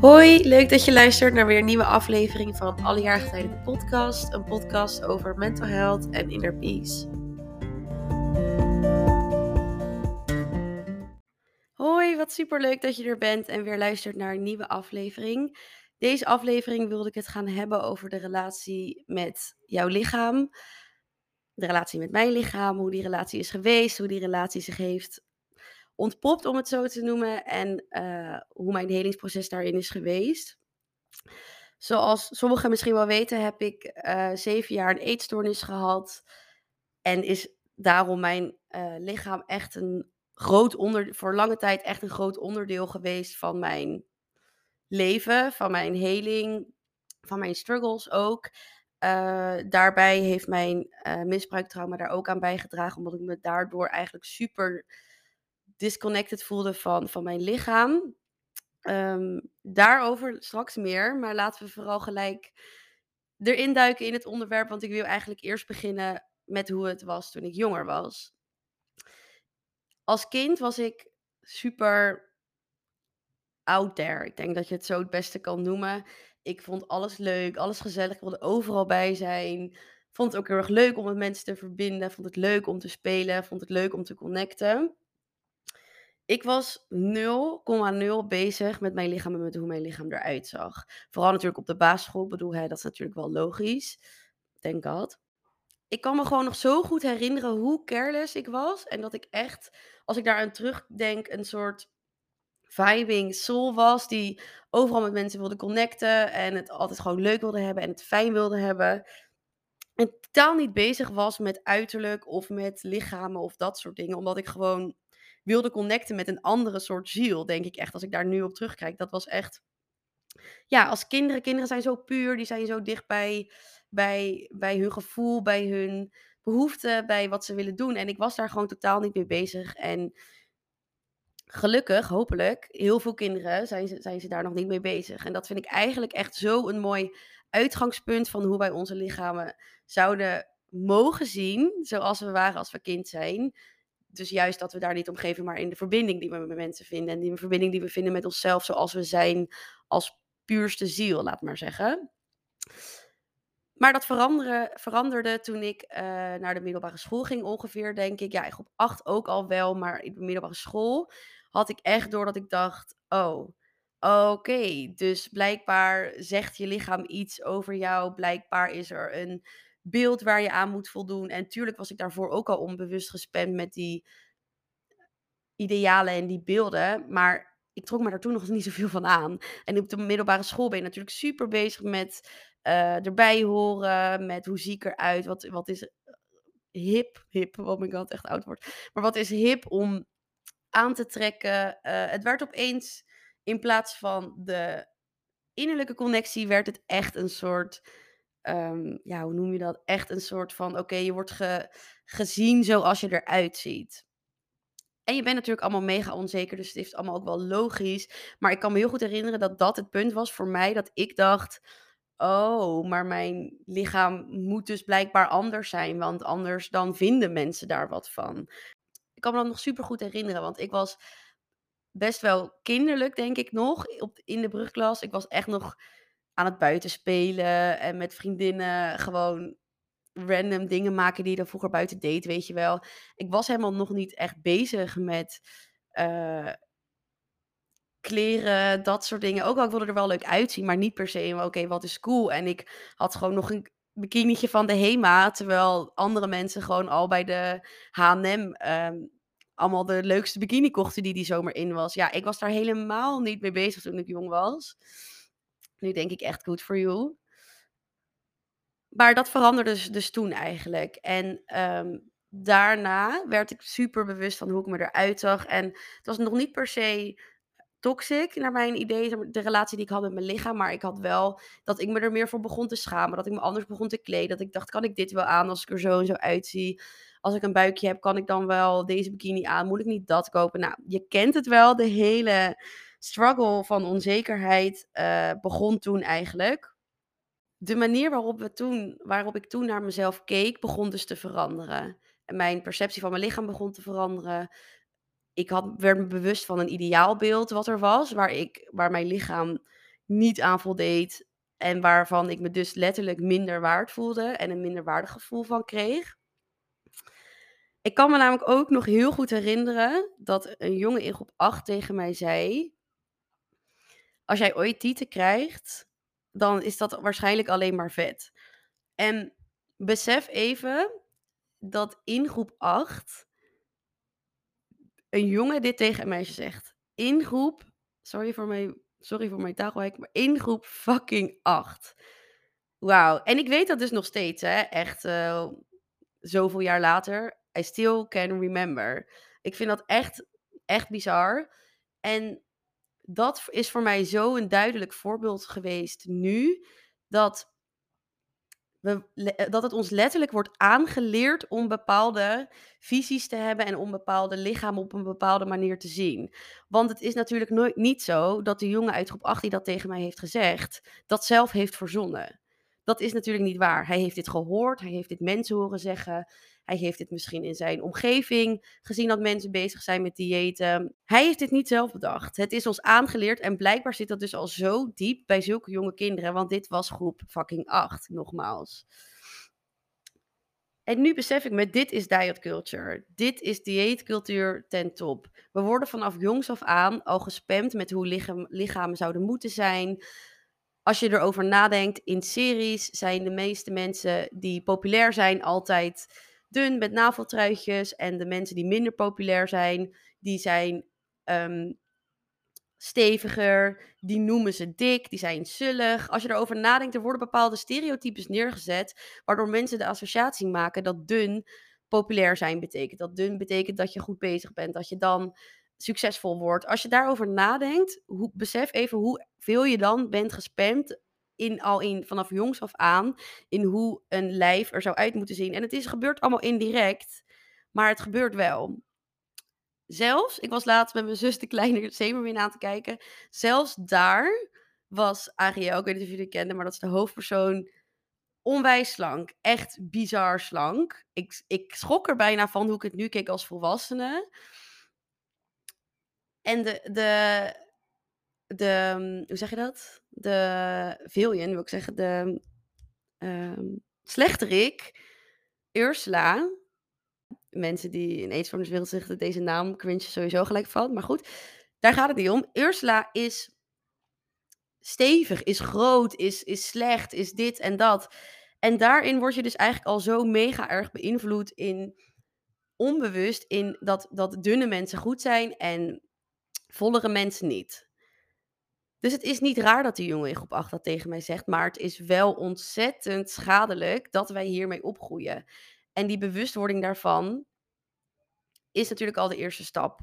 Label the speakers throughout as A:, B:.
A: Hoi, leuk dat je luistert naar weer een nieuwe aflevering van Allejarige Tijden de podcast. Een podcast over mental health en inner peace. Hoi, wat super leuk dat je er bent en weer luistert naar een nieuwe aflevering. Deze aflevering wilde ik het gaan hebben over de relatie met jouw lichaam. De relatie met mijn lichaam, hoe die relatie is geweest, hoe die relatie zich heeft ontpopt, om het zo te noemen. En uh, hoe mijn helingsproces daarin is geweest. Zoals sommigen misschien wel weten, heb ik uh, zeven jaar een eetstoornis gehad. En is daarom mijn uh, lichaam echt een groot onder, voor lange tijd echt een groot onderdeel geweest van mijn leven, van mijn heling, van mijn struggles ook. daarbij heeft mijn misbruiktrauma daar ook aan bijgedragen, omdat ik me daardoor eigenlijk super disconnected voelde van, van mijn lichaam. Um, daarover straks meer, maar laten we vooral gelijk erin duiken in het onderwerp, want ik wil eigenlijk eerst beginnen met hoe het was toen ik jonger was. Als kind was ik super out there. Ik denk dat je het zo het beste kan noemen. Ik vond alles leuk, alles gezellig, ik wilde overal bij zijn. Vond het ook heel erg leuk om met mensen te verbinden. Vond het leuk om te spelen. Vond het leuk om te connecten ik was 0,0 bezig met mijn lichaam en met hoe mijn lichaam eruit zag. Vooral natuurlijk op de basisschool. Ik bedoel, hè, dat is natuurlijk wel logisch. Denk dat. Ik kan me gewoon nog zo goed herinneren hoe careless ik was. En dat ik echt, als ik daar aan terugdenk, een soort vibing soul was. Die overal met mensen wilde connecten. En het altijd gewoon leuk wilde hebben en het fijn wilde hebben. En totaal niet bezig was met uiterlijk of met lichamen of dat soort dingen. Omdat ik gewoon wilde connecten met een andere soort ziel, denk ik echt. Als ik daar nu op terugkijk, dat was echt. Ja, als kinderen, kinderen zijn zo puur, die zijn zo dicht bij, bij, bij hun gevoel, bij hun behoeften, bij wat ze willen doen. En ik was daar gewoon totaal niet mee bezig. En gelukkig, hopelijk, heel veel kinderen zijn ze, zijn ze daar nog niet mee bezig. En dat vind ik eigenlijk echt zo een mooi uitgangspunt van hoe wij onze lichamen zouden mogen zien, zoals we waren als we kind zijn dus juist dat we daar niet om geven, maar in de verbinding die we met mensen vinden. En die verbinding die we vinden met onszelf, zoals we zijn als puurste ziel, laat maar zeggen. Maar dat veranderde toen ik uh, naar de middelbare school ging ongeveer, denk ik. Ja, in groep 8 ook al wel, maar in de middelbare school had ik echt door dat ik dacht, oh, oké, dus blijkbaar zegt je lichaam iets over jou. Blijkbaar is er een beeld waar je aan moet voldoen. En tuurlijk was ik daarvoor ook al onbewust gespamd met die idealen en die beelden. Maar ik trok me daar toen nog niet zoveel van aan. En op de middelbare school ben je natuurlijk super bezig met uh, erbij horen. Met hoe zie ik eruit? Wat, wat is hip? Hip, oh my god, echt oud wordt. Maar wat is hip om aan te trekken? Uh, het werd opeens, in plaats van de innerlijke connectie, werd het echt een soort um, ja, hoe noem je dat? Echt een soort van, oké, je wordt ge, gezien zoals je eruit ziet. En je bent natuurlijk allemaal mega onzeker, dus het is allemaal ook wel logisch. Maar ik kan me heel goed herinneren dat dat het punt was voor mij, dat ik dacht, oh, maar mijn lichaam moet dus blijkbaar anders zijn, want anders dan vinden mensen daar wat van. Ik kan me dat nog super goed herinneren, want ik was best wel kinderlijk, denk ik nog, op, in de brugklas. Ik was echt nog aan het buiten spelen en met vriendinnen gewoon random dingen maken die je dan vroeger buiten deed, weet je wel. Ik was helemaal nog niet echt bezig met uh, kleren, dat soort dingen. Ook al ik wilde er wel leuk uitzien, maar niet per se, oké, wat is cool? En ik had gewoon nog een bikinietje van de Hema, terwijl andere mensen gewoon al bij de H&M allemaal de leukste bikini kochten die die zomer in was. Ja, ik was daar helemaal niet mee bezig toen ik jong was. Nu denk ik echt good for you. Maar dat veranderde dus, dus toen eigenlijk. En um, daarna werd ik super bewust van hoe ik me eruit zag. En het was nog niet per se toxic naar mijn idee, de relatie die ik had met mijn lichaam. Maar ik had wel dat ik me er meer voor begon te schamen. Dat ik me anders begon te kleden. Dat ik dacht, kan ik dit wel aan als ik er zo en zo uitzie? Als ik een buikje heb, kan ik dan wel deze bikini aan? Moet ik niet dat kopen? Nou, je kent het wel, de hele struggle van onzekerheid uh, begon toen eigenlijk. De manier waarop, we toen, waarop ik toen naar mezelf keek, begon dus te veranderen. En mijn perceptie van mijn lichaam begon te veranderen. Ik had, werd me bewust van een ideaalbeeld wat er was, waar, ik, waar mijn lichaam niet aan voldeed en waarvan ik me dus letterlijk minder waard voelde en een minder waardig gevoel van kreeg. Ik kan me namelijk ook nog heel goed herinneren dat een jongen in groep 8 tegen mij zei: Als jij ooit tieten krijgt, dan is dat waarschijnlijk alleen maar vet. En besef even dat in groep 8 een jongen dit tegen een meisje zegt. In groep, sorry voor mijn, sorry voor mijn maar in groep fucking 8. Wauw. En ik weet dat dus nog steeds, hè. Echt uh, zoveel jaar later. I still can remember. Ik vind dat echt, echt bizar. En dat is voor mij zo een duidelijk voorbeeld geweest nu. Dat we, eh, dat het ons letterlijk wordt aangeleerd om bepaalde visies te hebben en om bepaalde lichamen op een bepaalde manier te zien. Want het is natuurlijk nooit niet zo dat de jongen uit groep 8 die dat tegen mij heeft gezegd, dat zelf heeft verzonnen. Dat is natuurlijk niet waar. Hij heeft dit gehoord, hij heeft dit mensen horen zeggen. Hij heeft dit misschien in zijn omgeving gezien dat mensen bezig zijn met diëten. Hij heeft dit niet zelf bedacht. Het is ons aangeleerd en blijkbaar zit dat dus al zo diep bij zulke jonge kinderen, want dit was groep fucking 8, nogmaals. En nu besef ik me, dit is diet culture. Dit is dieetcultuur ten top. We worden vanaf jongs af aan al gespamd met hoe lichamen zouden moeten zijn als je erover nadenkt, in series zijn de meeste mensen die populair zijn altijd dun met naveltruitjes. En de mensen die minder populair zijn, die zijn ehm, steviger. Die noemen ze dik, die zijn zullig. Als je erover nadenkt, er worden bepaalde stereotypes neergezet, waardoor mensen de associatie maken dat dun populair zijn betekent. Dat dun betekent dat je goed bezig bent, dat je dan succesvol wordt. Als je daarover nadenkt, hoe, besef even hoeveel je dan bent gespamd in, al in, vanaf jongs af aan, in hoe een lijf er zou uit moeten zien. En het is gebeurd allemaal indirect, maar het gebeurt wel. Zelfs, ik was laatst met mijn zus de kleine Zemermin aan te kijken. Zelfs daar was Ariel, ik weet niet of jullie het kenden, maar dat is de hoofdpersoon, onwijs slank. Echt bizar slank. Ik, ik schrok er bijna van hoe ik het nu keek als volwassene. En de, de, de, mm, hoe zeg je dat? De villain, wil ik zeggen, de um, slechterik, Ursula. Mensen die in eetstoorniswereld zeggen deze naam cringe sowieso gelijk van. Maar goed, daar gaat het niet om. Ursula is stevig, is groot, is, is slecht, is dit en dat. En daarin word je dus eigenlijk al zo mega erg beïnvloed in onbewust in dat, dat dunne mensen goed zijn en vollere mensen niet. Dus het is niet raar dat die jongen in groep 8 dat tegen mij zegt, maar het is wel ontzettend schadelijk dat wij hiermee opgroeien. En die bewustwording daarvan is natuurlijk al de eerste stap.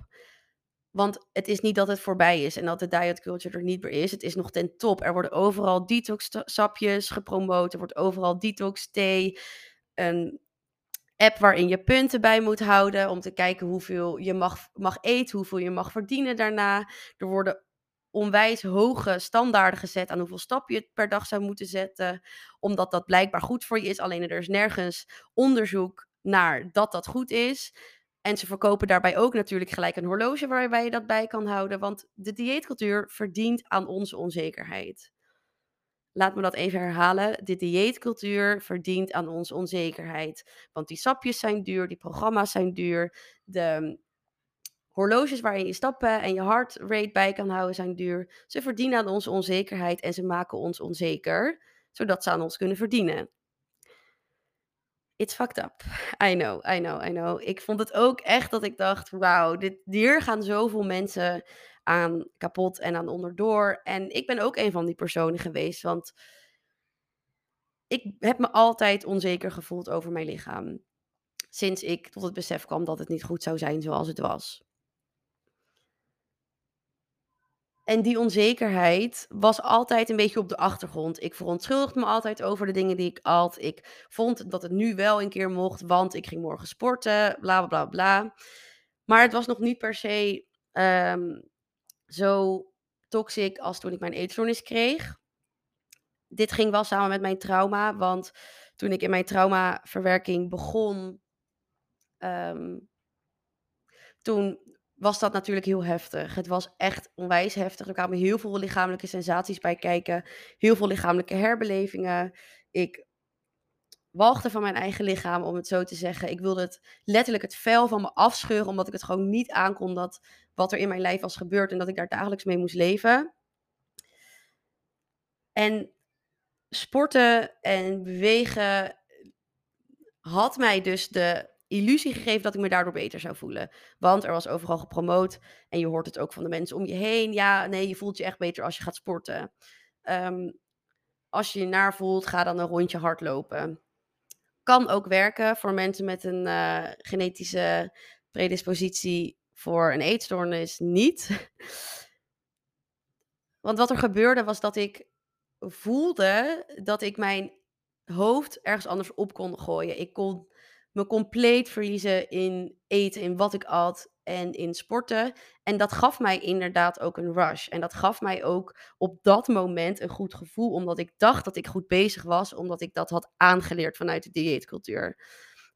A: Want het is niet dat het voorbij is en dat de diet culture er niet meer is. Het is nog ten top. Er worden overal detox-sapjes gepromoot. Er wordt overal detox-thee. Een app waarin je punten bij moet houden om te kijken hoeveel je mag, mag eten, hoeveel je mag verdienen daarna. Er worden onwijs hoge standaarden gezet aan hoeveel stappen je per dag zou moeten zetten, omdat dat blijkbaar goed voor je is. Alleen er is nergens onderzoek naar dat dat goed is. En ze verkopen daarbij ook natuurlijk gelijk een horloge waarbij je dat bij kan houden, want de dieetcultuur verdient aan onze onzekerheid. Laat me dat even herhalen. De dieetcultuur verdient aan onze onzekerheid. Want die sapjes zijn duur, die programma's zijn duur, de horloges waar je je stappen en je heart rate bij kan houden zijn duur. Ze verdienen aan onze onzekerheid en ze maken ons onzeker, zodat ze aan ons kunnen verdienen. It's fucked up. I know, I know, I know. Ik vond het ook echt dat ik dacht, wauw, dit, hier gaan zoveel mensen aan kapot en aan onderdoor. En ik ben ook een van die personen geweest, want ik heb me altijd onzeker gevoeld over mijn lichaam. Sinds ik tot het besef kwam dat het niet goed zou zijn zoals het was. En die onzekerheid was altijd een beetje op de achtergrond. Ik verontschuldigde me altijd over de dingen die ik at. Ik vond dat het nu wel een keer mocht, want ik ging morgen sporten, bla bla bla. Maar het was nog niet per se ehm, zo toxic als toen ik mijn eetstoornis kreeg. Dit ging wel samen met mijn trauma, want toen ik in mijn traumaverwerking begon, um, toen was dat natuurlijk heel heftig. Het was echt onwijs heftig. Er kwamen heel veel lichamelijke sensaties bij kijken. Heel veel lichamelijke herbelevingen. Ik walgde van mijn eigen lichaam, om het zo te zeggen. Ik wilde het letterlijk het vel van me afscheuren, omdat ik het gewoon niet aankon dat wat er in mijn lijf was gebeurd en dat ik daar dagelijks mee moest leven. En sporten en bewegen had mij dus de illusie gegeven dat ik me daardoor beter zou voelen. Want er was overal gepromoot en je hoort het ook van de mensen om je heen. Ja, nee, je voelt je echt beter als je gaat sporten. Ehm, als je je naar voelt, ga dan een rondje hardlopen. Kan ook werken voor mensen met een uh, genetische predispositie voor een eetstoornis niet. Want wat er gebeurde was dat ik voelde dat ik mijn hoofd ergens anders op kon gooien. Ik kon me compleet verliezen in eten, in wat ik at en in sporten. En dat gaf mij inderdaad ook een rush. En dat gaf mij ook op dat moment een goed gevoel, omdat ik dacht dat ik goed bezig was, omdat ik dat had aangeleerd vanuit de dieetcultuur.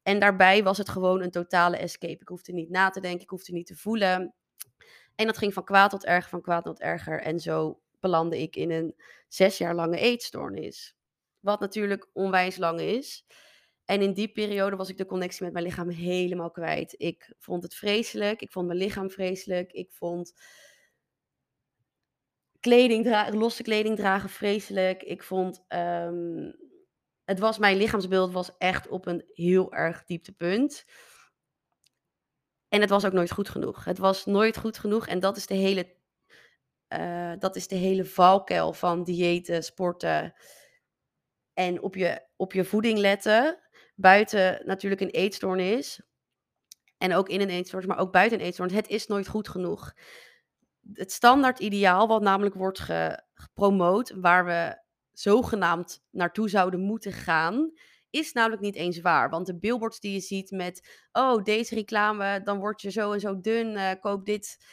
A: En daarbij was het gewoon een totale escape. Ik hoefde niet na te denken, ik hoefde niet te voelen. En dat ging van kwaad tot erger, van kwaad tot erger. En zo belandde ik in een zes jaar lange eetstoornis. Wat natuurlijk onwijs lang is. En in die periode was ik de connectie met mijn lichaam helemaal kwijt. Ik vond het vreselijk. Ik vond mijn lichaam vreselijk. Ik vond kleding losse kleding dragen vreselijk. Ik vond. Um, het was, mijn lichaamsbeeld was echt op een heel erg dieptepunt. En het was ook nooit goed genoeg. Het was nooit goed genoeg. En dat is de hele, uh, dat is de hele valkuil van diëten, sporten en op je, op je voeding letten buiten natuurlijk een eetstoornis. En ook in een eetstoornis, maar ook buiten een eetstoornis. Het is nooit goed genoeg. Het standaard ideaal, wat namelijk wordt gepromoot, waar we zogenaamd naartoe zouden moeten gaan, is namelijk niet eens waar. Want de billboards die je ziet met, oh, deze reclame, dan word je zo en zo dun, uh, koop dit,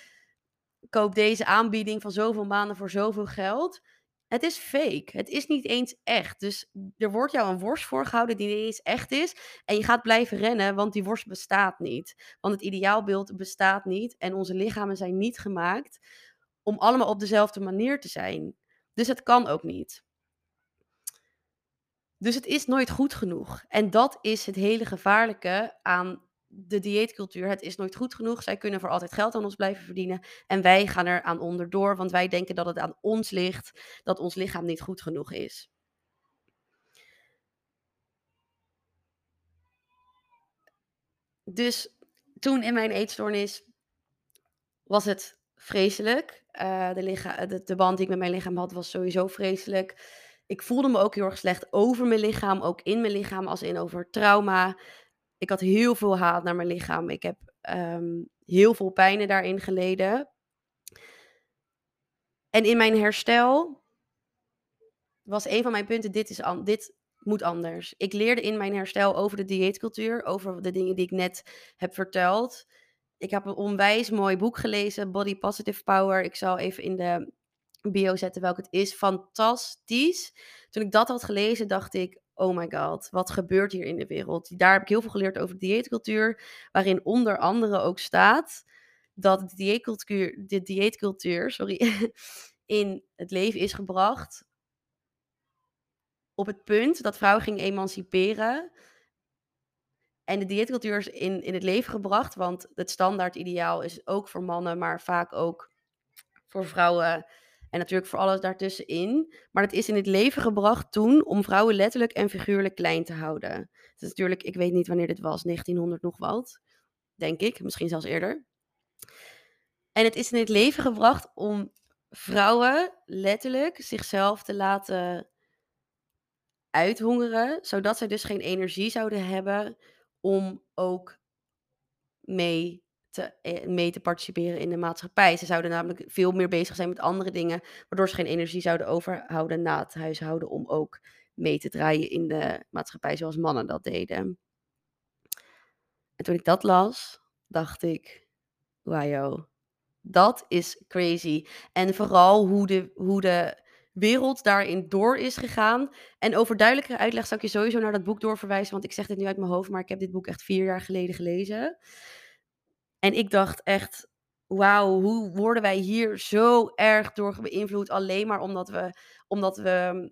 A: koop deze aanbieding van zoveel maanden voor zoveel geld. Het is fake. Het is niet eens echt. Dus er wordt jou een worst voorgehouden die niet eens echt is. En je gaat blijven rennen, want die worst bestaat niet. Want het ideaalbeeld bestaat niet. En onze lichamen zijn niet gemaakt om allemaal op dezelfde manier te zijn. Dus het kan ook niet. Dus het is nooit goed genoeg. En dat is het hele gevaarlijke aan de dieetcultuur. Het is nooit goed genoeg. Zij kunnen voor altijd geld aan ons blijven verdienen. En wij gaan er aan onderdoor, want wij denken dat het aan ons ligt, dat ons lichaam niet goed genoeg is. Dus toen in mijn eetstoornis was het vreselijk. De, licha- de, de band die ik met mijn lichaam had was sowieso vreselijk. Ik voelde me ook heel erg slecht over mijn lichaam, ook in mijn lichaam, als in over trauma ik had heel veel haat naar mijn lichaam. Ik heb ehm, heel veel pijnen daarin geleden. En in mijn herstel was een van mijn punten: dit, is dit moet anders. Ik leerde in mijn herstel over de dieetcultuur, over de dingen die ik net heb verteld. Ik heb een onwijs mooi boek gelezen, Body Positive Power. Ik zal even in de bio zetten welk het is. Fantastisch. Toen ik dat had gelezen, dacht ik: oh my god, wat gebeurt hier in de wereld? Daar heb ik heel veel geleerd over dieetcultuur, waarin onder andere ook staat dat de dieetcultuur, de dieetcultuur sorry, in het leven is gebracht op het punt dat vrouwen gingen emanciperen. En de dieetcultuur is in, in het leven gebracht, want het standaard ideaal is ook voor mannen, maar vaak ook voor vrouwen en natuurlijk voor alles daartussenin. Maar het is in het leven gebracht toen om vrouwen letterlijk en figuurlijk klein te houden. Het is natuurlijk, ik weet niet wanneer dit was, 1900 nog wat. Denk ik, misschien zelfs eerder. En het is in het leven gebracht om vrouwen letterlijk zichzelf te laten uithongeren, zodat zij dus geen energie zouden hebben om ook mee te, eh, mee te participeren in de maatschappij. Ze zouden namelijk veel meer bezig zijn met andere dingen, waardoor ze geen energie zouden overhouden na het huishouden om ook mee te draaien in de maatschappij zoals mannen dat deden. En toen ik dat las, dacht ik, wow, dat is crazy. En vooral hoe de, hoe de wereld daarin door is gegaan. En over duidelijkere uitleg zou ik je sowieso naar dat boek doorverwijzen, want ik zeg dit nu uit mijn hoofd, maar ik heb dit boek echt vier jaar geleden gelezen. En ik dacht echt, Wauw, hoe worden wij hier zo erg door beïnvloed alleen maar omdat we omdat we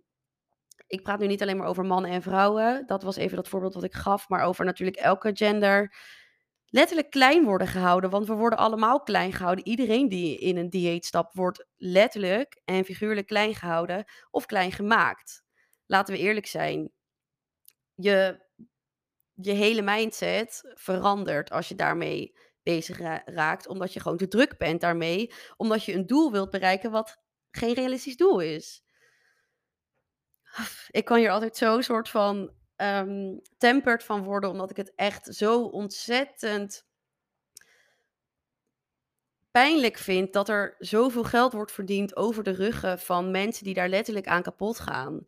A: ik praat nu niet alleen maar over mannen en vrouwen, dat was even dat voorbeeld wat ik gaf, maar over natuurlijk elke gender letterlijk klein worden gehouden, want we worden allemaal klein gehouden. Iedereen die in een dieet stapt wordt letterlijk en figuurlijk klein gehouden of klein gemaakt. Laten we eerlijk zijn. Je je hele mindset verandert als je daarmee bezig raakt, omdat je gewoon te druk bent daarmee, omdat je een doel wilt bereiken wat geen realistisch doel is. Ik kan hier altijd zo soort van um, temperd van worden, omdat ik het echt zo ontzettend pijnlijk vind dat er zoveel geld wordt verdiend over de ruggen van mensen die daar letterlijk aan kapot gaan.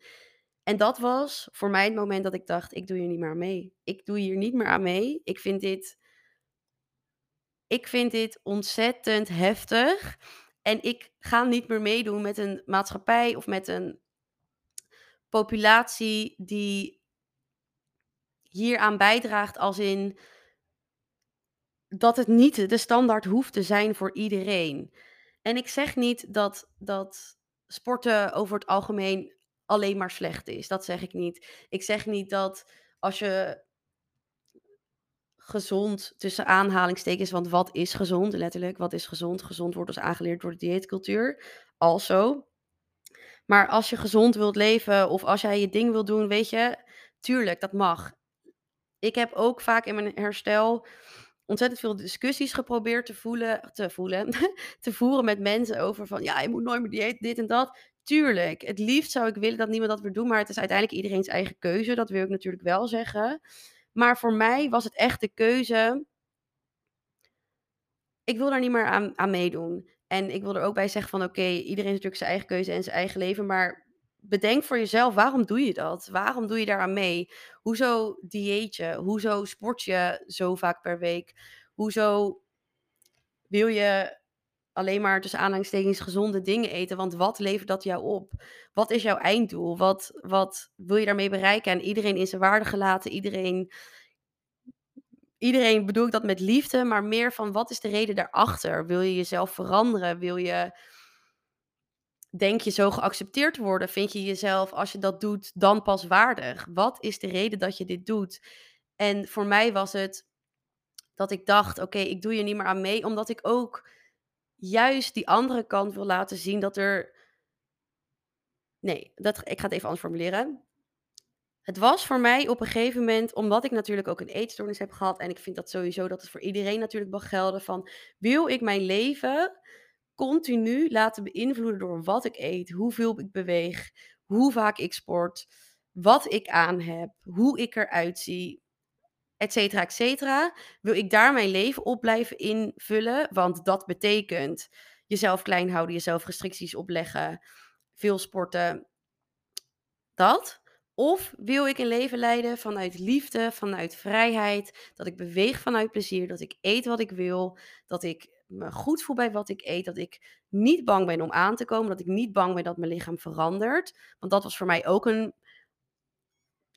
A: En dat was voor mij het moment dat ik dacht: ik doe hier niet meer mee. Ik doe hier niet meer aan mee. Ik vind dit. Ik vind dit ontzettend heftig. En ik ga niet meer meedoen met een maatschappij of met een populatie die hieraan bijdraagt als in dat het niet de standaard hoeft te zijn voor iedereen. En ik zeg niet dat, dat sporten over het algemeen alleen maar slecht is. Dat zeg ik niet. Ik zeg niet dat als je gezond tussen aanhalingstekens, want wat is gezond letterlijk? Wat is gezond? Gezond wordt dus aangeleerd door de dieetcultuur. Also. Maar als je gezond wilt leven of als jij je ding wilt doen, weet je, tuurlijk, dat mag. Ik heb ook vaak in mijn herstel ontzettend veel discussies geprobeerd te voelen, te voelen, te voeren met mensen over van, ja, je moet nooit meer dieet, dit en dat. Tuurlijk, het liefst zou ik willen dat niemand dat weer doet, maar het is uiteindelijk iedereen's eigen keuze. Dat wil ik natuurlijk wel zeggen. Maar voor mij was het echt de keuze. Ik wil daar niet meer aan, aan meedoen. En ik wil er ook bij zeggen van oké, iedereen heeft natuurlijk zijn eigen keuze en zijn eigen leven. Maar bedenk voor jezelf, waarom doe je dat? Waarom doe je daaraan mee? Hoezo dieet je? Hoezo sport je zo vaak per week? Hoezo wil je alleen maar tussen aanhalingstekens gezonde dingen eten? Want wat levert dat jou op? Wat is jouw einddoel? Wat, wat wil je daarmee bereiken? En iedereen in zijn waarde gelaten, iedereen iedereen bedoel ik dat met liefde, maar meer van wat is de reden daarachter? Wil je jezelf veranderen? Wil je, denk je zo geaccepteerd worden? Vind je jezelf, als je dat doet, dan pas waardig? Wat is de reden dat je dit doet? En voor mij was het dat ik dacht, oké, ik doe je niet meer aan mee, omdat ik ook juist die andere kant wil laten zien dat er. Nee, dat, ik ga het even anders formuleren. Het was voor mij op een gegeven moment, omdat ik natuurlijk ook een eetstoornis heb gehad. En ik vind dat sowieso dat het voor iedereen natuurlijk mag gelden. Van wil ik mijn leven continu laten beïnvloeden door wat ik eet, hoeveel ik beweeg, hoe vaak ik sport, wat ik aan heb, hoe ik eruit zie, et cetera, et cetera. Wil ik daar mijn leven op blijven invullen? Want dat betekent jezelf klein houden, jezelf restricties opleggen, veel sporten. Dat. Of wil ik een leven leiden vanuit liefde, vanuit vrijheid, dat ik beweeg vanuit plezier, dat ik eet wat ik wil, dat ik me goed voel bij wat ik eet, dat ik niet bang ben om aan te komen, dat ik niet bang ben dat mijn lichaam verandert. Want dat was voor mij ook een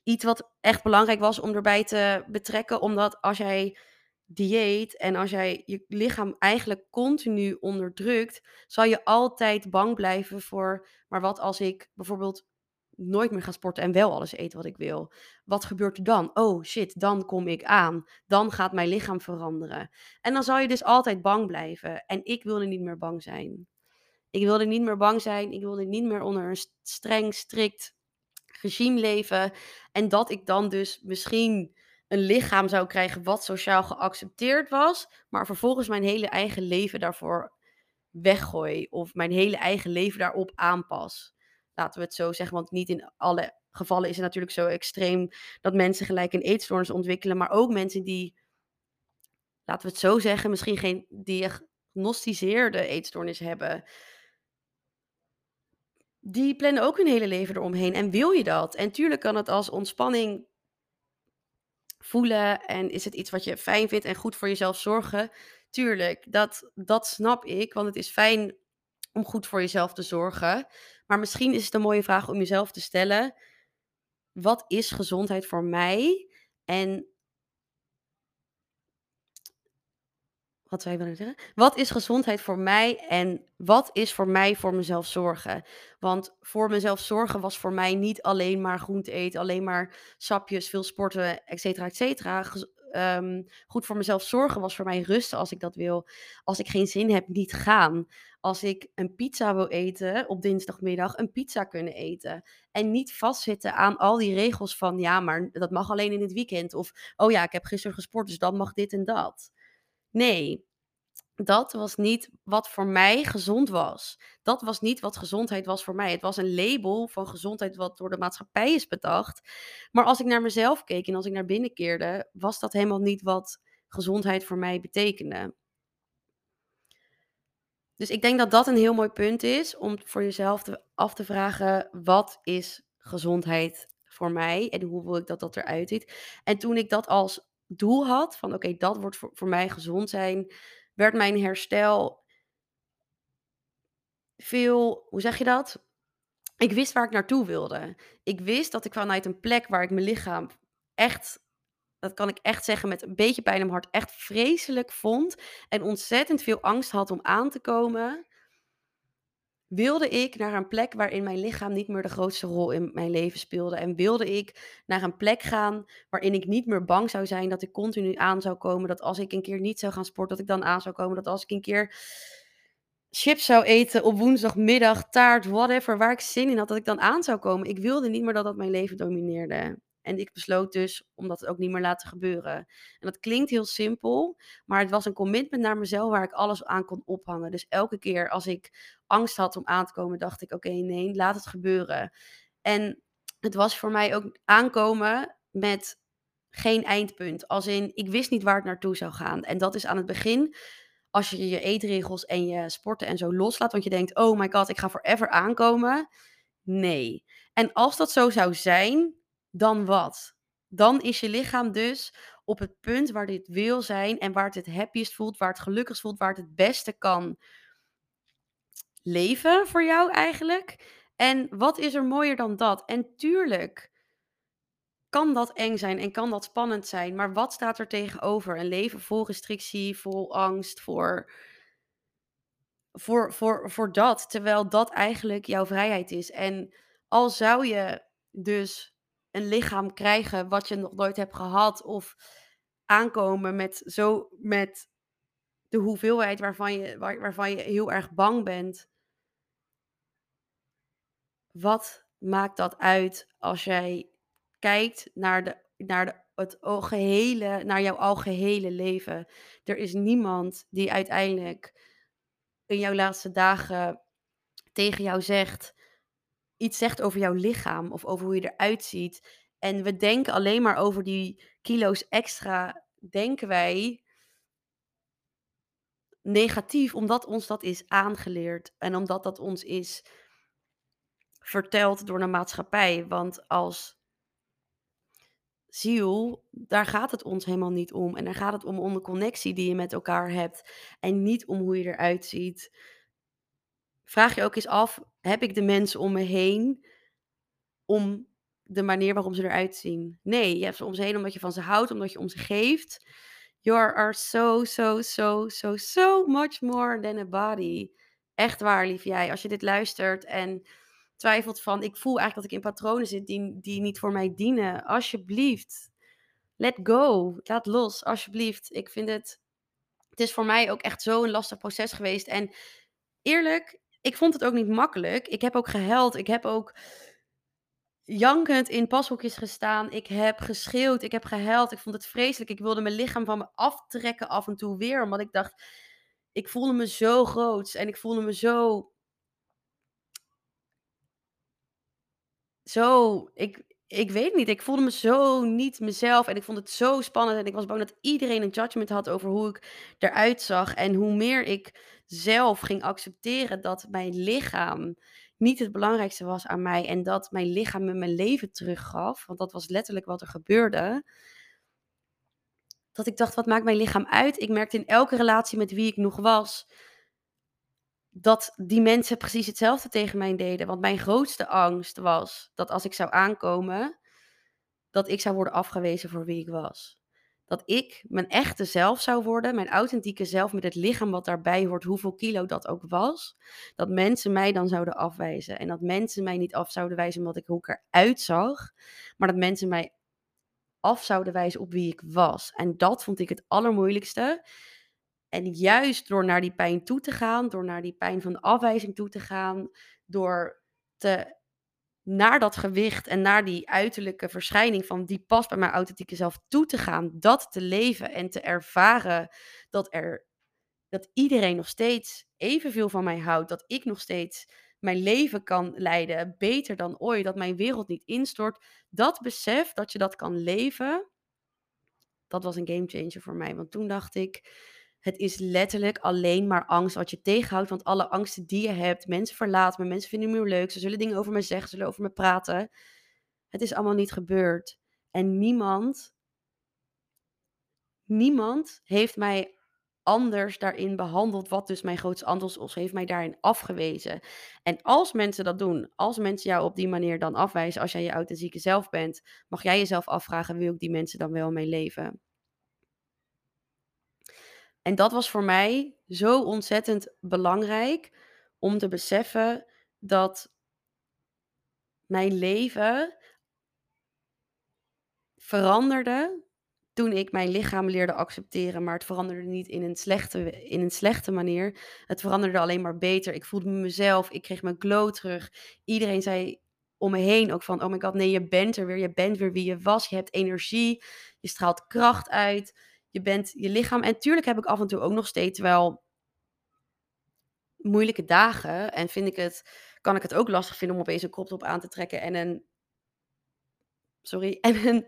A: iets wat echt belangrijk was om erbij te betrekken, omdat als jij dieet en als jij je lichaam eigenlijk continu onderdrukt, zal je altijd bang blijven voor, maar wat als ik bijvoorbeeld nooit meer ga sporten en wel alles eten wat ik wil. Wat gebeurt er dan? Oh shit, dan kom ik aan. Dan gaat mijn lichaam veranderen. En dan zal je dus altijd bang blijven. En ik wilde niet meer bang zijn. Ik wilde niet meer bang zijn. Ik wilde niet meer onder een streng, strikt regime leven. En dat ik dan dus misschien een lichaam zou krijgen wat sociaal geaccepteerd was, maar vervolgens mijn hele eigen leven daarvoor weggooi of mijn hele eigen leven daarop aanpas. Laten we het zo zeggen, want niet in alle gevallen is het natuurlijk zo extreem dat mensen gelijk een eetstoornis ontwikkelen, maar ook mensen die, laten we het zo zeggen, misschien geen diagnosticeerde eetstoornis hebben. Die plannen ook hun hele leven eromheen. En wil je dat? En tuurlijk kan het als ontspanning voelen en is het iets wat je fijn vindt en goed voor jezelf zorgen. Tuurlijk, dat, dat snap ik, want het is fijn om goed voor jezelf te zorgen. Maar misschien is het een mooie vraag om jezelf te stellen: wat is gezondheid voor mij? En wat je willen zeggen? Wat is gezondheid voor mij en wat is voor mij voor mezelf zorgen? Want voor mezelf zorgen was voor mij niet alleen maar groente eten, alleen maar sapjes, veel sporten, et cetera, et cetera. Ehm, goed voor mezelf zorgen was voor mij rusten als ik dat wil. Als ik geen zin heb, niet gaan. Als ik een pizza wil eten op dinsdagmiddag, een pizza kunnen eten. En niet vastzitten aan al die regels van ja, maar dat mag alleen in het weekend. Of oh ja, ik heb gisteren gesport, dus dan mag dit en dat. Nee, dat was niet wat voor mij gezond was. Dat was niet wat gezondheid was voor mij. Het was een label van gezondheid wat door de maatschappij is bedacht. Maar als ik naar mezelf keek en als ik naar binnen keerde, was dat helemaal niet wat gezondheid voor mij betekende. Dus ik denk dat dat een heel mooi punt is om voor jezelf af te vragen: wat is gezondheid voor mij en hoe wil ik dat dat eruit ziet? En toen ik dat als doel had, van oké, dat wordt voor, voor mij gezond zijn, werd mijn herstel veel, hoe zeg je dat? Ik wist waar ik naartoe wilde. Ik wist dat ik vanuit een plek waar ik mijn lichaam echt, dat kan ik echt zeggen met een beetje pijn in hart, echt vreselijk vond en ontzettend veel angst had om aan te komen, wilde ik naar een plek waarin mijn lichaam niet meer de grootste rol in mijn leven speelde. En wilde ik naar een plek gaan waarin ik niet meer bang zou zijn dat ik continu aan zou komen. Dat als ik een keer niet zou gaan sporten, dat ik dan aan zou komen. Dat als ik een keer chips zou eten op woensdagmiddag, taart, whatever, waar ik zin in had, dat ik dan aan zou komen. Ik wilde niet meer dat dat mijn leven domineerde. En ik besloot dus om dat ook niet meer laten gebeuren. En dat klinkt heel simpel, maar het was een commitment naar mezelf waar ik alles aan kon ophangen. Dus elke keer als ik angst had om aan te komen, dacht ik: oké, nee, laat het gebeuren. En het was voor mij ook aankomen met geen eindpunt. Als in, ik wist niet waar het naartoe zou gaan. En dat is aan het begin als je je eetregels en je sporten en zo loslaat, want je denkt, oh my god, ik ga forever aankomen. Nee. En als dat zo zou zijn, dan wat? Dan is je lichaam dus op het punt waar dit wil zijn en waar het het happiest voelt, waar het gelukkigst voelt, waar het het beste kan leven voor jou eigenlijk. En wat is er mooier dan dat? En tuurlijk kan dat eng zijn en kan dat spannend zijn, maar wat staat er tegenover? Een leven vol restrictie, vol angst, voor, voor, voor, voor dat, terwijl dat eigenlijk jouw vrijheid is. En al zou je dus een lichaam krijgen wat je nog nooit hebt gehad, of aankomen met, zo, met de hoeveelheid waarvan je, waar, waarvan je heel erg bang bent, wat maakt dat uit als jij kijkt naar, de, naar de, het algehele, naar jouw algehele leven? Er is niemand die uiteindelijk in jouw laatste dagen tegen jou zegt, iets zegt over jouw lichaam of over hoe je eruit ziet. En we denken alleen maar over die kilo's extra, denken wij negatief, omdat ons dat is aangeleerd en omdat dat ons is verteld door de maatschappij. Want als ziel, daar gaat het ons helemaal niet om. En daar gaat het om, om de connectie die je met elkaar hebt en niet om hoe je eruit ziet. Vraag je ook eens af, heb ik de mensen om me heen om de manier waarop ze eruit zien? Nee, je hebt ze om ze heen omdat je van ze houdt, omdat je om ze geeft. You are so, so, so, so, so much more than a body. Echt waar, lief jij. Als je dit luistert en twijfelt van, ik voel eigenlijk dat ik in patronen zit die, die niet voor mij dienen. Alsjeblieft, let go. Laat los, alsjeblieft. Ik vind het, het is voor mij ook echt zo'n lastig proces geweest. En eerlijk, ik vond het ook niet makkelijk. Ik heb ook gehuild. Ik heb ook jankend in pashokjes gestaan. Ik heb geschreeuwd. Ik heb gehuild. Ik vond het vreselijk. Ik wilde mijn lichaam van me aftrekken af en toe weer. Omdat ik dacht, ik voelde me zo groot. En ik voelde me zo... Zo... Ik, ik weet niet. Ik voelde me zo niet mezelf. En ik vond het zo spannend. En ik was bang dat iedereen een judgment had over hoe ik eruit zag. En hoe meer ik zelf ging accepteren dat mijn lichaam niet het belangrijkste was aan mij en dat mijn lichaam me mijn leven teruggaf, want dat was letterlijk wat er gebeurde. Dat ik dacht, wat maakt mijn lichaam uit? Ik merkte in elke relatie met wie ik nog was, dat die mensen precies hetzelfde tegen mij deden. Want mijn grootste angst was dat als ik zou aankomen, dat ik zou worden afgewezen voor wie ik was. dat ik mijn echte zelf zou worden, mijn authentieke zelf met het lichaam wat daarbij hoort, hoeveel kilo dat ook was, dat mensen mij dan zouden afwijzen. En dat mensen mij niet af zouden wijzen omdat ik hoe ik eruit zag, maar dat mensen mij af zouden wijzen op wie ik was. En dat vond ik het allermoeilijkste. En juist door naar die pijn toe te gaan, door naar die pijn van de afwijzing toe te gaan, door te naar dat gewicht en naar die uiterlijke verschijning van die past bij mijn authentieke zelf toe te gaan, dat te leven en te ervaren dat er dat iedereen nog steeds evenveel van mij houdt, dat ik nog steeds mijn leven kan leiden beter dan ooit, dat mijn wereld niet instort, dat besef dat je dat kan leven, dat was een game changer voor mij, want toen dacht ik, het is letterlijk alleen maar angst wat je tegenhoudt. Want alle angsten die je hebt, mensen verlaten me, mensen vinden me leuk, ze zullen dingen over me zeggen, ze zullen over me praten. Het is allemaal niet gebeurd. En niemand, niemand heeft mij anders daarin behandeld, wat dus mijn grootste was, heeft mij daarin afgewezen. En als mensen dat doen, als mensen jou op die manier dan afwijzen, als jij je authentieke zelf bent, mag jij jezelf afvragen, wil ik die mensen dan wel mee leven? En dat was voor mij zo ontzettend belangrijk om te beseffen dat mijn leven veranderde toen ik mijn lichaam leerde accepteren. Maar het veranderde niet in een slechte, in een slechte manier. Het veranderde alleen maar beter. Ik voelde me mezelf. Ik kreeg mijn glow terug. Iedereen zei om me heen ook van: Oh my god, nee, je bent er weer. Je bent weer wie je was. Je hebt energie. Je straalt kracht uit je bent je lichaam. En tuurlijk heb ik af en toe ook nog steeds wel moeilijke dagen. En vind ik het, kan ik het ook lastig vinden om opeens een crop top aan te trekken en een, sorry, en een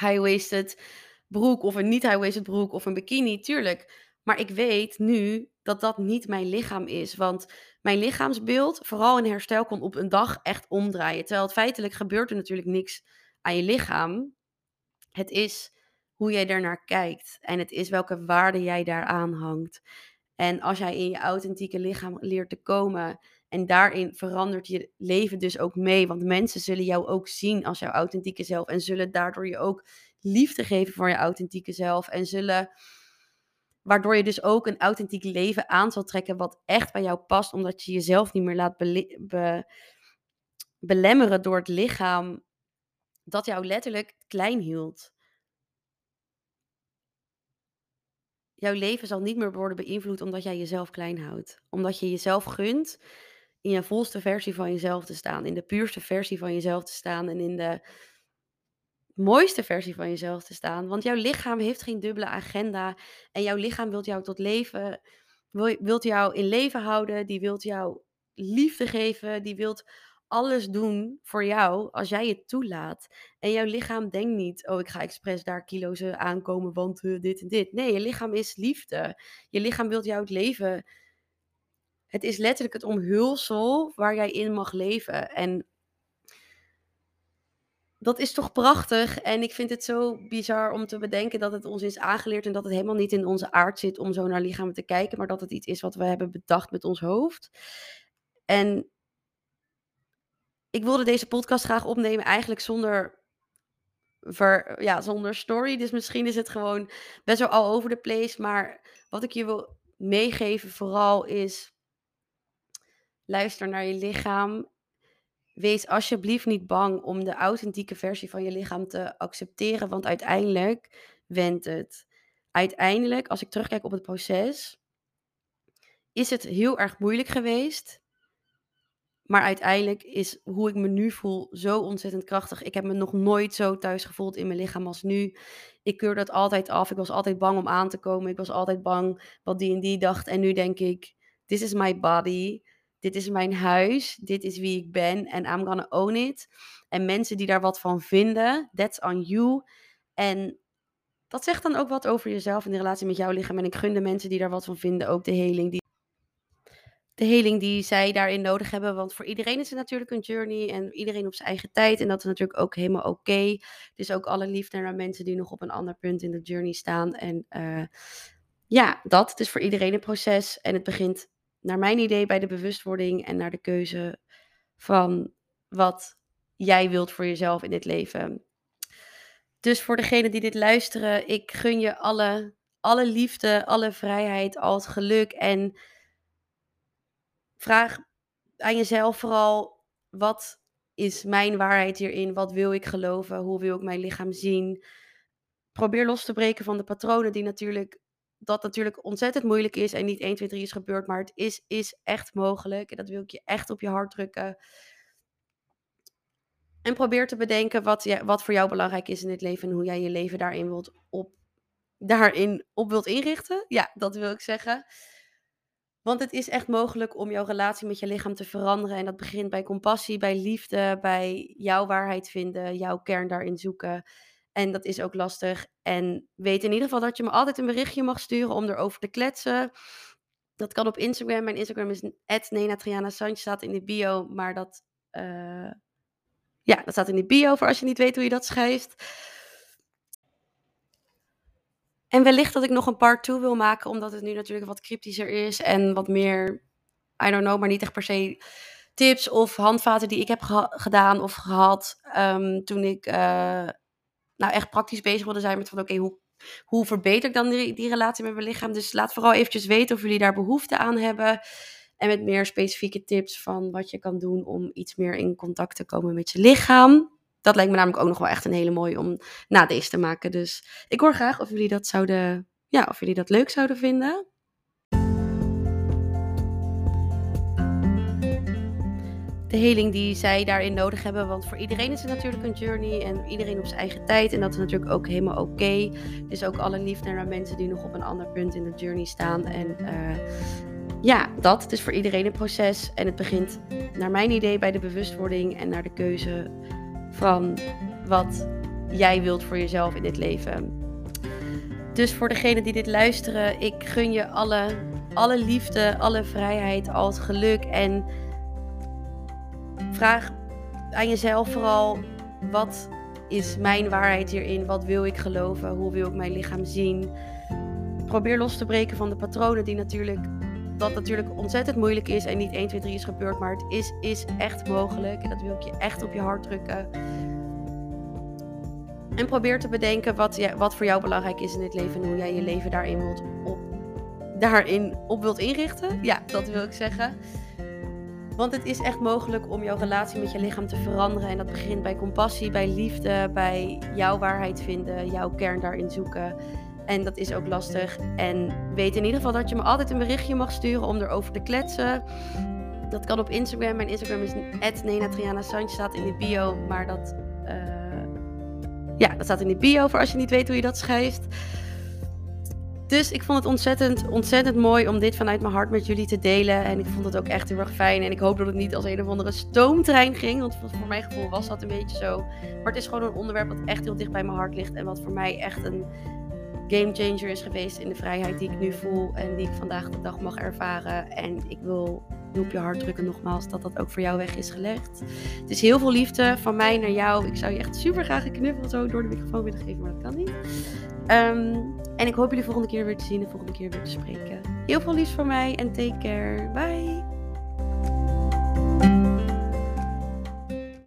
A: high-waisted broek of een niet high-waisted broek of een bikini, tuurlijk. Maar ik weet nu dat dat niet mijn lichaam is. Want mijn lichaamsbeeld, vooral in herstel, kon op een dag echt omdraaien. Terwijl feitelijk gebeurt er natuurlijk niks aan je lichaam. Het is hoe jij daarnaar kijkt. En het is welke waarde jij daaraan hangt. En als jij in je authentieke lichaam leert te komen en daarin verandert je leven dus ook mee. Want mensen zullen jou ook zien als jouw authentieke zelf en zullen daardoor je ook liefde geven voor je authentieke zelf. En zullen, waardoor je dus ook een authentiek leven aan zal trekken wat echt bij jou past, omdat je jezelf niet meer laat be belemmeren door het lichaam dat jou letterlijk klein hield. Jouw leven zal niet meer worden beïnvloed omdat jij jezelf klein houdt. Omdat je jezelf gunt in je volste versie van jezelf te staan. In de puurste versie van jezelf te staan. En in de mooiste versie van jezelf te staan. Want jouw lichaam heeft geen dubbele agenda. En jouw lichaam wilt jou tot leven. Wilt jou in leven houden. Die wilt jou liefde geven. Die wilt alles doen voor jou als jij het toelaat. En jouw lichaam denkt niet, oh ik ga expres daar kilo's eh, aankomen, want uh, dit en dit. Nee, je lichaam is liefde. Je lichaam wil jou het leven. Het is letterlijk het omhulsel waar jij in mag leven. En dat is toch prachtig. En ik vind het zo bizar om te bedenken dat het ons is aangeleerd en dat het helemaal niet in onze aard zit om zo naar lichamen te kijken, maar dat het iets is wat we hebben bedacht met ons hoofd. En ik wilde deze podcast graag opnemen eigenlijk zonder, ver, ja, zonder story. Dus misschien is het gewoon best wel all over the place. Maar wat ik je wil meegeven vooral is... Luister naar je lichaam. Wees alsjeblieft niet bang om de authentieke versie van je lichaam te accepteren. Want uiteindelijk wendt het. Uiteindelijk, als ik terugkijk op het proces, is het heel erg moeilijk geweest. Maar uiteindelijk is hoe ik me nu voel zo ontzettend krachtig. Ik heb me nog nooit zo thuis gevoeld in mijn lichaam als nu. Ik keur dat altijd af. Ik was altijd bang om aan te komen. Ik was altijd bang wat die en die dacht. En nu denk ik, this is my body. Dit is mijn huis. Dit is wie ik ben. En I'm gonna own it. En mensen die daar wat van vinden, that's on you. En dat zegt dan ook wat over jezelf in de relatie met jouw lichaam. En ik gun de mensen die daar wat van vinden ook de heling de heling die zij daarin nodig hebben. Want voor iedereen is het natuurlijk een journey en iedereen op zijn eigen tijd. En dat is natuurlijk ook helemaal oké. Dus ook alle liefde naar mensen die nog op een ander punt in de journey staan. En uh, ja, dat. Is voor iedereen een proces. En het begint, naar mijn idee, bij de bewustwording en naar de keuze van wat jij wilt voor jezelf in dit leven. Dus voor degenen die dit luisteren, ik gun je alle, alle liefde, alle vrijheid, al het geluk. En vraag aan jezelf vooral, wat is mijn waarheid hierin? Wat wil ik geloven? Hoe wil ik mijn lichaam zien? Probeer los te breken van de patronen die natuurlijk, dat natuurlijk ontzettend moeilijk is en niet 1, 2, 3 is gebeurd, maar het is, is echt mogelijk. En dat wil ik je echt op je hart drukken. En probeer te bedenken wat, je, wat voor jou belangrijk is in dit leven en hoe jij je leven daarin wilt op, daarin op wilt inrichten. Ja, dat wil ik zeggen. Want het is echt mogelijk om jouw relatie met je lichaam te veranderen. En dat begint bij compassie, bij liefde, bij jouw waarheid vinden, jouw kern daarin zoeken. En dat is ook lastig. En weet in ieder geval dat je me altijd een berichtje mag sturen om erover te kletsen. Dat kan op Instagram. Mijn Instagram is Nena Sanchez, staat in de bio. Maar dat, uh, ja, dat staat in de bio voor als je niet weet hoe je dat schrijft. En wellicht dat ik nog een part 2 wil maken, omdat het nu natuurlijk wat cryptischer is en wat meer, I don't know, maar niet echt per se tips of handvaten die ik heb gedaan of gehad um, toen ik uh, nou echt praktisch bezig wilde zijn met van oké, hoe, hoe verbeter ik dan die, die relatie met mijn lichaam? Dus laat vooral eventjes weten of jullie daar behoefte aan hebben. En met meer specifieke tips van wat je kan doen om iets meer in contact te komen met je lichaam. Dat lijkt me namelijk ook nog wel echt een hele mooie om na deze te maken. Dus ik hoor graag of jullie dat zouden, ja, of jullie dat leuk zouden vinden. de heling die zij daarin nodig hebben. Want voor iedereen is het natuurlijk een journey en iedereen op zijn eigen tijd. En dat is natuurlijk ook helemaal oké. Okay. Dus ook alle liefde naar mensen die nog op een ander punt in de journey staan. En uh, ja, dat. Het is voor iedereen een proces. En het begint, naar mijn idee, bij de bewustwording en naar de keuze van wat jij wilt voor jezelf in dit leven. Dus voor degenen die dit luisteren, ik gun je alle, alle liefde, alle vrijheid, al het geluk. En vraag aan jezelf vooral, wat is mijn waarheid hierin? Wat wil ik geloven? Hoe wil ik mijn lichaam zien? Probeer los te breken van de patronen die natuurlijk dat natuurlijk ontzettend moeilijk is en niet 1, 2, 3 is gebeurd, maar het is, is echt mogelijk. En dat wil ik je echt op je hart drukken. En probeer te bedenken wat, wat voor jou belangrijk is in dit leven en hoe jij je leven daarin wilt op, daarin op wilt inrichten. Ja, dat wil ik zeggen. Want het is echt mogelijk om jouw relatie met je lichaam te veranderen. En dat begint bij compassie, bij liefde, bij jouw waarheid vinden, jouw kern daarin zoeken. En dat is ook lastig. En weet in ieder geval dat je me altijd een berichtje mag sturen om erover te kletsen. Dat kan op Instagram. Mijn Instagram is Nena staat in de bio. Maar dat, uh, ja, dat staat in de bio voor als je niet weet hoe je dat schrijft. Dus ik vond het ontzettend, ontzettend mooi om dit vanuit mijn hart met jullie te delen. En ik vond het ook echt heel erg fijn. En ik hoop dat het niet als een of andere stoomtrein ging. Want voor mijn gevoel was dat een beetje zo. Maar het is gewoon een onderwerp wat echt heel dicht bij mijn hart ligt. En wat voor mij echt een game changer is geweest in de vrijheid die ik nu voel en die ik vandaag de dag mag ervaren. En ik wil op je hart drukken nogmaals dat dat ook voor jou weg is gelegd. Het is heel veel liefde van mij naar jou. Ik zou je echt super graag een knuffel zo door de microfoon willen geven, maar dat kan niet. Um, en ik hoop jullie volgende keer weer te zien en volgende keer weer te spreken. Heel veel liefs van mij en take care. Bye!